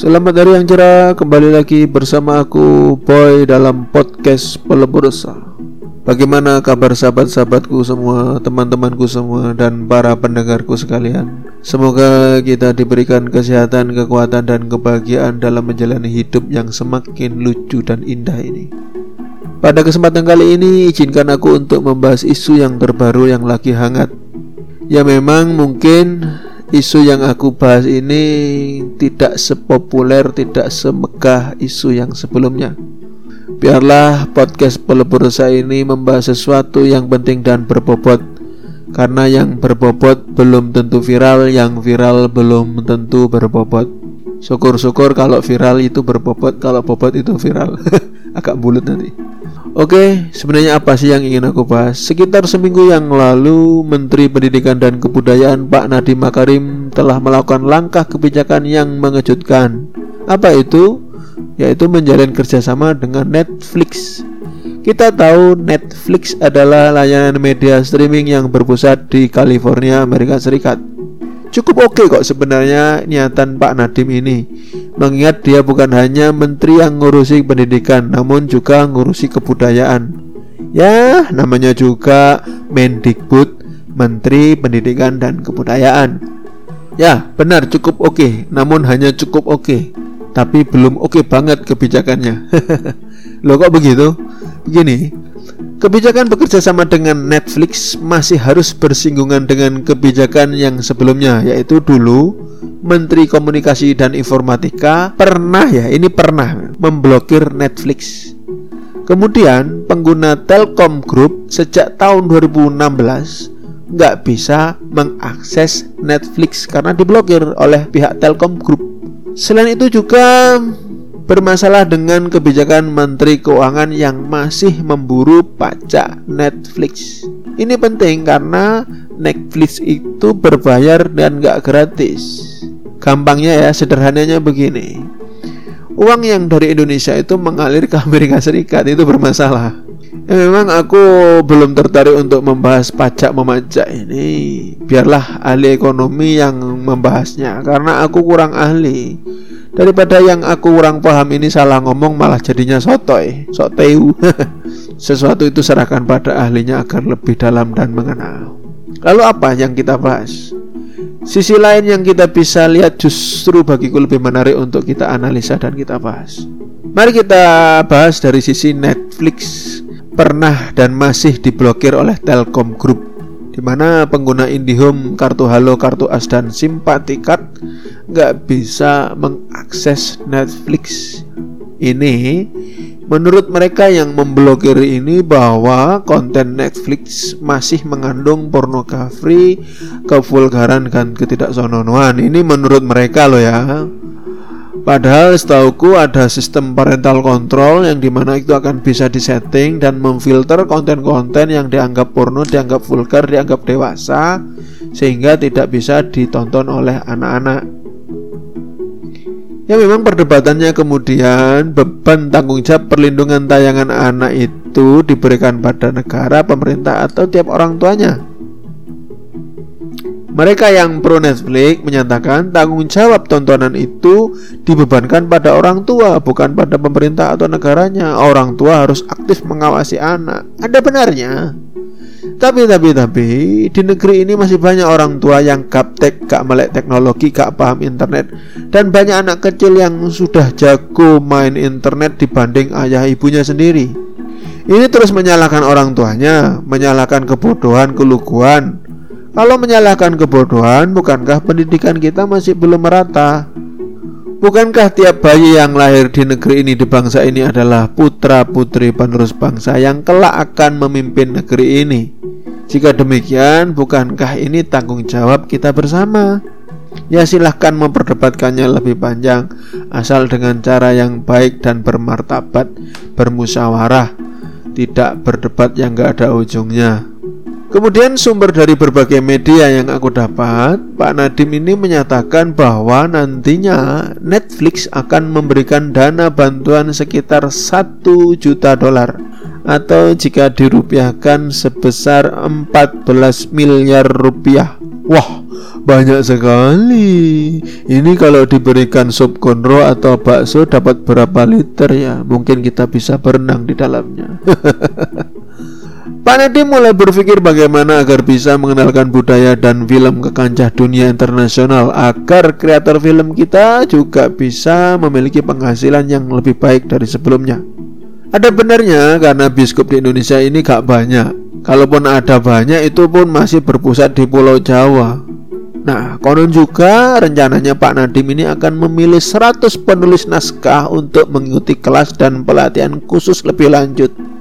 Selamat hari yang cerah, kembali lagi bersama aku Boy dalam podcast Pelebursa Bagaimana kabar sahabat-sahabatku semua, teman-temanku semua, dan para pendengarku sekalian? Semoga kita diberikan kesehatan, kekuatan, dan kebahagiaan dalam menjalani hidup yang semakin lucu dan indah ini. Pada kesempatan kali ini, izinkan aku untuk membahas isu yang terbaru yang lagi hangat. Ya memang mungkin isu yang aku bahas ini tidak sepopuler, tidak semegah isu yang sebelumnya. Biarlah podcast pelebur saya ini membahas sesuatu yang penting dan berbobot Karena yang berbobot belum tentu viral, yang viral belum tentu berbobot Syukur-syukur kalau viral itu berbobot, kalau bobot itu viral Agak bulat nanti Oke, sebenarnya apa sih yang ingin aku bahas? Sekitar seminggu yang lalu, Menteri Pendidikan dan Kebudayaan Pak Nadiem Makarim telah melakukan langkah kebijakan yang mengejutkan. Apa itu? Yaitu menjalin kerjasama dengan Netflix. Kita tahu Netflix adalah layanan media streaming yang berpusat di California, Amerika Serikat. Cukup oke okay kok sebenarnya niatan Pak Nadiem ini Mengingat dia bukan hanya menteri yang ngurusi pendidikan Namun juga ngurusi kebudayaan Ya namanya juga Mendikbud Menteri Pendidikan dan Kebudayaan Ya benar cukup oke okay, Namun hanya cukup oke okay. Tapi belum oke okay banget kebijakannya Loh kok begitu? Begini Kebijakan bekerja sama dengan Netflix masih harus bersinggungan dengan kebijakan yang sebelumnya yaitu dulu Menteri Komunikasi dan Informatika pernah ya ini pernah memblokir Netflix. Kemudian pengguna Telkom Group sejak tahun 2016 nggak bisa mengakses Netflix karena diblokir oleh pihak Telkom Group. Selain itu juga bermasalah dengan kebijakan Menteri Keuangan yang masih memburu pajak Netflix. Ini penting karena Netflix itu berbayar dan gak gratis. Gampangnya ya, sederhananya begini. Uang yang dari Indonesia itu mengalir ke Amerika Serikat itu bermasalah. Ya, memang aku belum tertarik untuk membahas pajak memajak ini. Biarlah ahli ekonomi yang membahasnya karena aku kurang ahli. Daripada yang aku kurang paham ini salah ngomong malah jadinya sotoy sok teu sesuatu itu serahkan pada ahlinya agar lebih dalam dan mengenal. Lalu apa yang kita bahas? Sisi lain yang kita bisa lihat justru bagiku lebih menarik untuk kita analisa dan kita bahas. Mari kita bahas dari sisi Netflix pernah dan masih diblokir oleh Telkom Group di mana pengguna IndiHome, kartu Halo, kartu As dan Simpatikat nggak bisa mengakses Netflix. Ini menurut mereka yang memblokir ini bahwa konten Netflix masih mengandung pornografi, kevulgaran dan ketidaksononoan. Ini menurut mereka loh ya. Padahal setauku ada sistem parental control yang di mana itu akan bisa disetting dan memfilter konten-konten yang dianggap porno, dianggap vulgar, dianggap dewasa sehingga tidak bisa ditonton oleh anak-anak. Ya memang perdebatannya kemudian beban tanggung jawab perlindungan tayangan anak itu diberikan pada negara, pemerintah atau tiap orang tuanya. Mereka yang pro Netflix menyatakan tanggung jawab tontonan itu dibebankan pada orang tua, bukan pada pemerintah atau negaranya. Orang tua harus aktif mengawasi anak. Ada benarnya. Tapi tapi tapi di negeri ini masih banyak orang tua yang gaptek, gak melek teknologi, gak paham internet dan banyak anak kecil yang sudah jago main internet dibanding ayah ibunya sendiri. Ini terus menyalahkan orang tuanya, menyalahkan kebodohan, keluguan, kalau menyalahkan kebodohan, bukankah pendidikan kita masih belum merata? Bukankah tiap bayi yang lahir di negeri ini di bangsa ini adalah putra-putri penerus bangsa yang kelak akan memimpin negeri ini? Jika demikian, bukankah ini tanggung jawab kita bersama? Ya silahkan memperdebatkannya lebih panjang Asal dengan cara yang baik dan bermartabat Bermusyawarah Tidak berdebat yang gak ada ujungnya Kemudian sumber dari berbagai media yang aku dapat, Pak Nadim ini menyatakan bahwa nantinya Netflix akan memberikan dana bantuan sekitar 1 juta dolar atau jika dirupiahkan sebesar 14 miliar rupiah. Wah, banyak sekali. Ini kalau diberikan sup konro atau bakso dapat berapa liter ya? Mungkin kita bisa berenang di dalamnya. Nadiem mulai berpikir bagaimana agar bisa mengenalkan budaya dan film ke kancah dunia internasional agar kreator film kita juga bisa memiliki penghasilan yang lebih baik dari sebelumnya. Ada benarnya karena biskup di Indonesia ini gak banyak. Kalaupun ada banyak itu pun masih berpusat di Pulau Jawa. Nah, konon juga rencananya Pak Nadiem ini akan memilih 100 penulis naskah untuk mengikuti kelas dan pelatihan khusus lebih lanjut.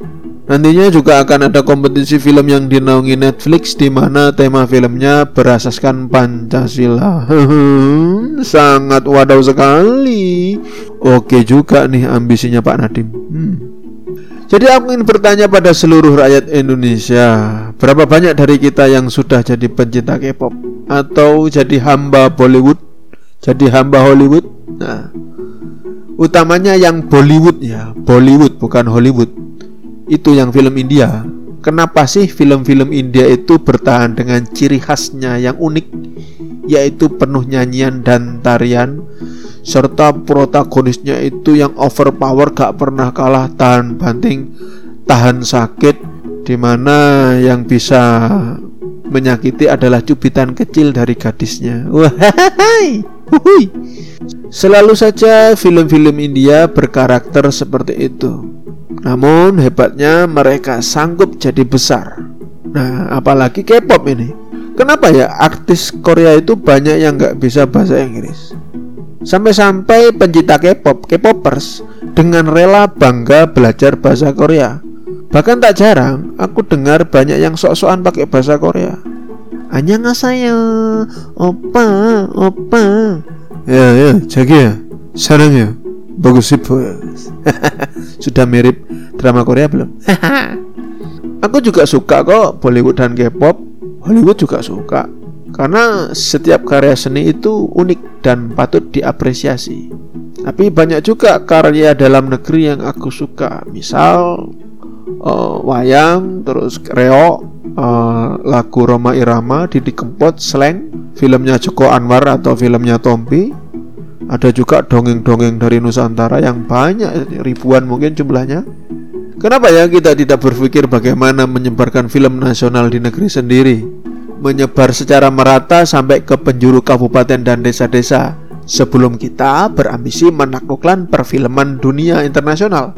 Nantinya juga akan ada kompetisi film yang dinaungi Netflix di mana tema filmnya berasaskan Pancasila. Sangat wadaw sekali. Oke juga nih ambisinya Pak Nadim. Hmm. Jadi aku ingin bertanya pada seluruh rakyat Indonesia, berapa banyak dari kita yang sudah jadi pencinta K-pop atau jadi hamba Bollywood, jadi hamba Hollywood? Nah, utamanya yang Bollywood ya, Bollywood bukan Hollywood itu yang film India. Kenapa sih film-film India itu bertahan dengan ciri khasnya yang unik yaitu penuh nyanyian dan tarian serta protagonisnya itu yang overpower gak pernah kalah tahan banting tahan sakit di mana yang bisa menyakiti adalah cubitan kecil dari gadisnya. Selalu saja film-film India berkarakter seperti itu. Namun hebatnya mereka sanggup jadi besar. Nah, apalagi K-pop ini. Kenapa ya artis Korea itu banyak yang nggak bisa bahasa Inggris? Sampai-sampai pencinta K-pop, K-popers dengan rela bangga belajar bahasa Korea. Bahkan tak jarang aku dengar banyak yang sok-sokan pakai bahasa Korea. saya, opa, opa. Ya, ya, jaga ya, sarang ya bagus sih bos sudah mirip drama Korea belum? Aku juga suka kok Bollywood dan K-pop. Hollywood juga suka. Karena setiap karya seni itu unik dan patut diapresiasi. Tapi banyak juga karya dalam negeri yang aku suka. Misal uh, wayang terus reo uh, lagu Roma Irama Didi Kempot Slang filmnya Joko Anwar atau filmnya Tompi ada juga dongeng-dongeng dari Nusantara yang banyak ribuan mungkin jumlahnya. Kenapa ya kita tidak berpikir bagaimana menyebarkan film nasional di negeri sendiri? Menyebar secara merata sampai ke penjuru kabupaten dan desa-desa sebelum kita berambisi menaklukkan perfilman dunia internasional.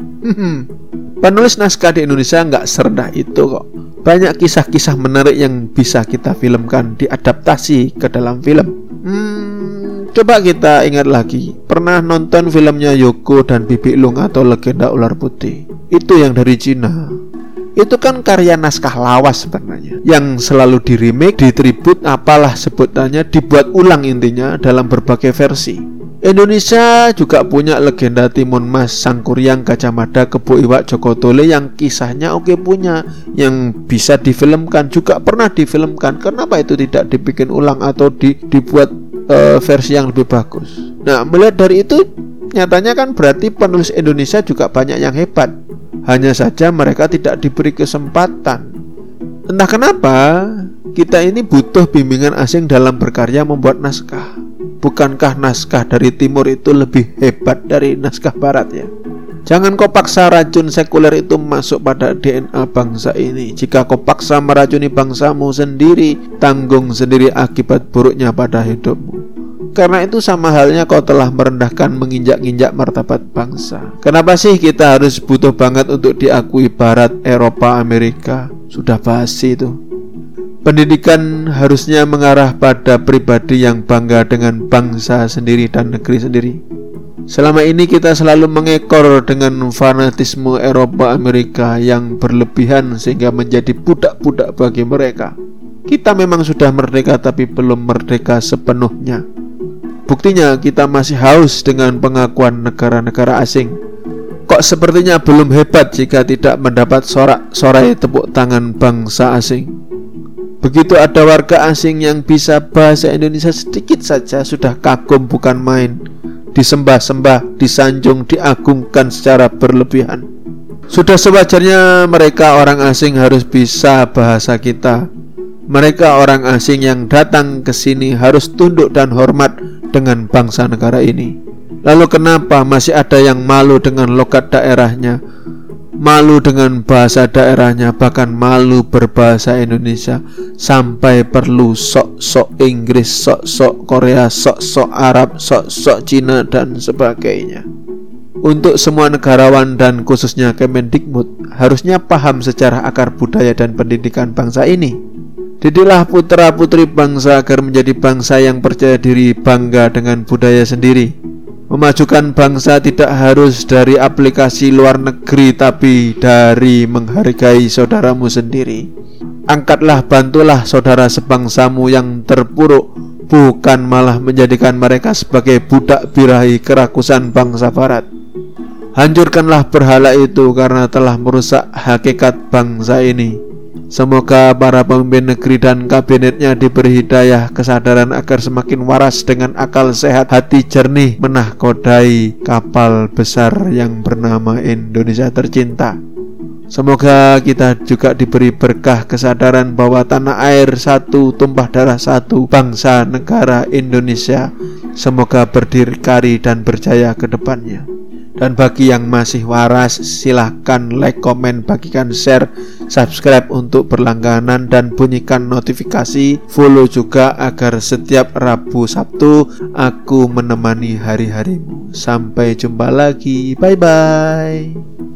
Penulis naskah di Indonesia nggak serendah itu kok. Banyak kisah-kisah menarik yang bisa kita filmkan, diadaptasi ke dalam film. Hmm, Coba kita ingat lagi, pernah nonton filmnya Yoko dan Bibi Lung atau Legenda Ular Putih? Itu yang dari Cina. Itu kan karya naskah lawas sebenarnya Yang selalu di remake, ditribut, apalah sebutannya Dibuat ulang intinya dalam berbagai versi Indonesia juga punya legenda Timun Mas Sang Kuryang Gajah Mada Kebo Iwak Joko Tole yang kisahnya oke punya yang bisa difilmkan juga pernah difilmkan kenapa itu tidak dibikin ulang atau di, dibuat uh, versi yang lebih bagus. Nah, melihat dari itu nyatanya kan berarti penulis Indonesia juga banyak yang hebat. Hanya saja mereka tidak diberi kesempatan. Entah kenapa kita ini butuh bimbingan asing dalam berkarya membuat naskah. Bukankah naskah dari timur itu lebih hebat dari naskah barat ya? Jangan kau paksa racun sekuler itu masuk pada DNA bangsa ini. Jika kau paksa meracuni bangsamu sendiri, tanggung sendiri akibat buruknya pada hidupmu. Karena itu sama halnya kau telah merendahkan menginjak-injak martabat bangsa. Kenapa sih kita harus butuh banget untuk diakui Barat, Eropa, Amerika? Sudah basi itu. Pendidikan harusnya mengarah pada pribadi yang bangga dengan bangsa sendiri dan negeri sendiri. Selama ini kita selalu mengekor dengan fanatisme Eropa Amerika yang berlebihan sehingga menjadi budak-budak bagi mereka. Kita memang sudah merdeka tapi belum merdeka sepenuhnya. Buktinya kita masih haus dengan pengakuan negara-negara asing. Kok sepertinya belum hebat jika tidak mendapat sorak-sorai tepuk tangan bangsa asing. Begitu ada warga asing yang bisa bahasa Indonesia sedikit saja sudah kagum bukan main disembah-sembah, disanjung, diagungkan secara berlebihan. Sudah sewajarnya mereka orang asing harus bisa bahasa kita, Mereka orang asing yang datang ke sini harus tunduk dan hormat dengan bangsa negara ini. Lalu kenapa masih ada yang malu dengan logat daerahnya? Malu dengan bahasa daerahnya, bahkan malu berbahasa Indonesia sampai perlu sok-sok Inggris, sok-sok Korea, sok-sok Arab, sok-sok Cina dan sebagainya. Untuk semua negarawan dan khususnya Kemendikbud harusnya paham secara akar budaya dan pendidikan bangsa ini. Didiklah putra-putri bangsa agar menjadi bangsa yang percaya diri, bangga dengan budaya sendiri. Memajukan bangsa tidak harus dari aplikasi luar negeri tapi dari menghargai saudaramu sendiri. Angkatlah bantulah saudara sebangsamu yang terpuruk bukan malah menjadikan mereka sebagai budak birahi kerakusan bangsa barat. Hancurkanlah berhala itu karena telah merusak hakikat bangsa ini. Semoga para pemimpin negeri dan kabinetnya diberi hidayah kesadaran agar semakin waras dengan akal sehat hati jernih menahkodai kapal besar yang bernama Indonesia tercinta. Semoga kita juga diberi berkah kesadaran bahwa tanah air satu, tumpah darah satu, bangsa negara Indonesia. Semoga berdikari dan berjaya ke depannya. Dan bagi yang masih waras silahkan like, komen, bagikan share, subscribe untuk berlangganan dan bunyikan notifikasi. Follow juga agar setiap Rabu Sabtu aku menemani hari-harimu. Sampai jumpa lagi, bye-bye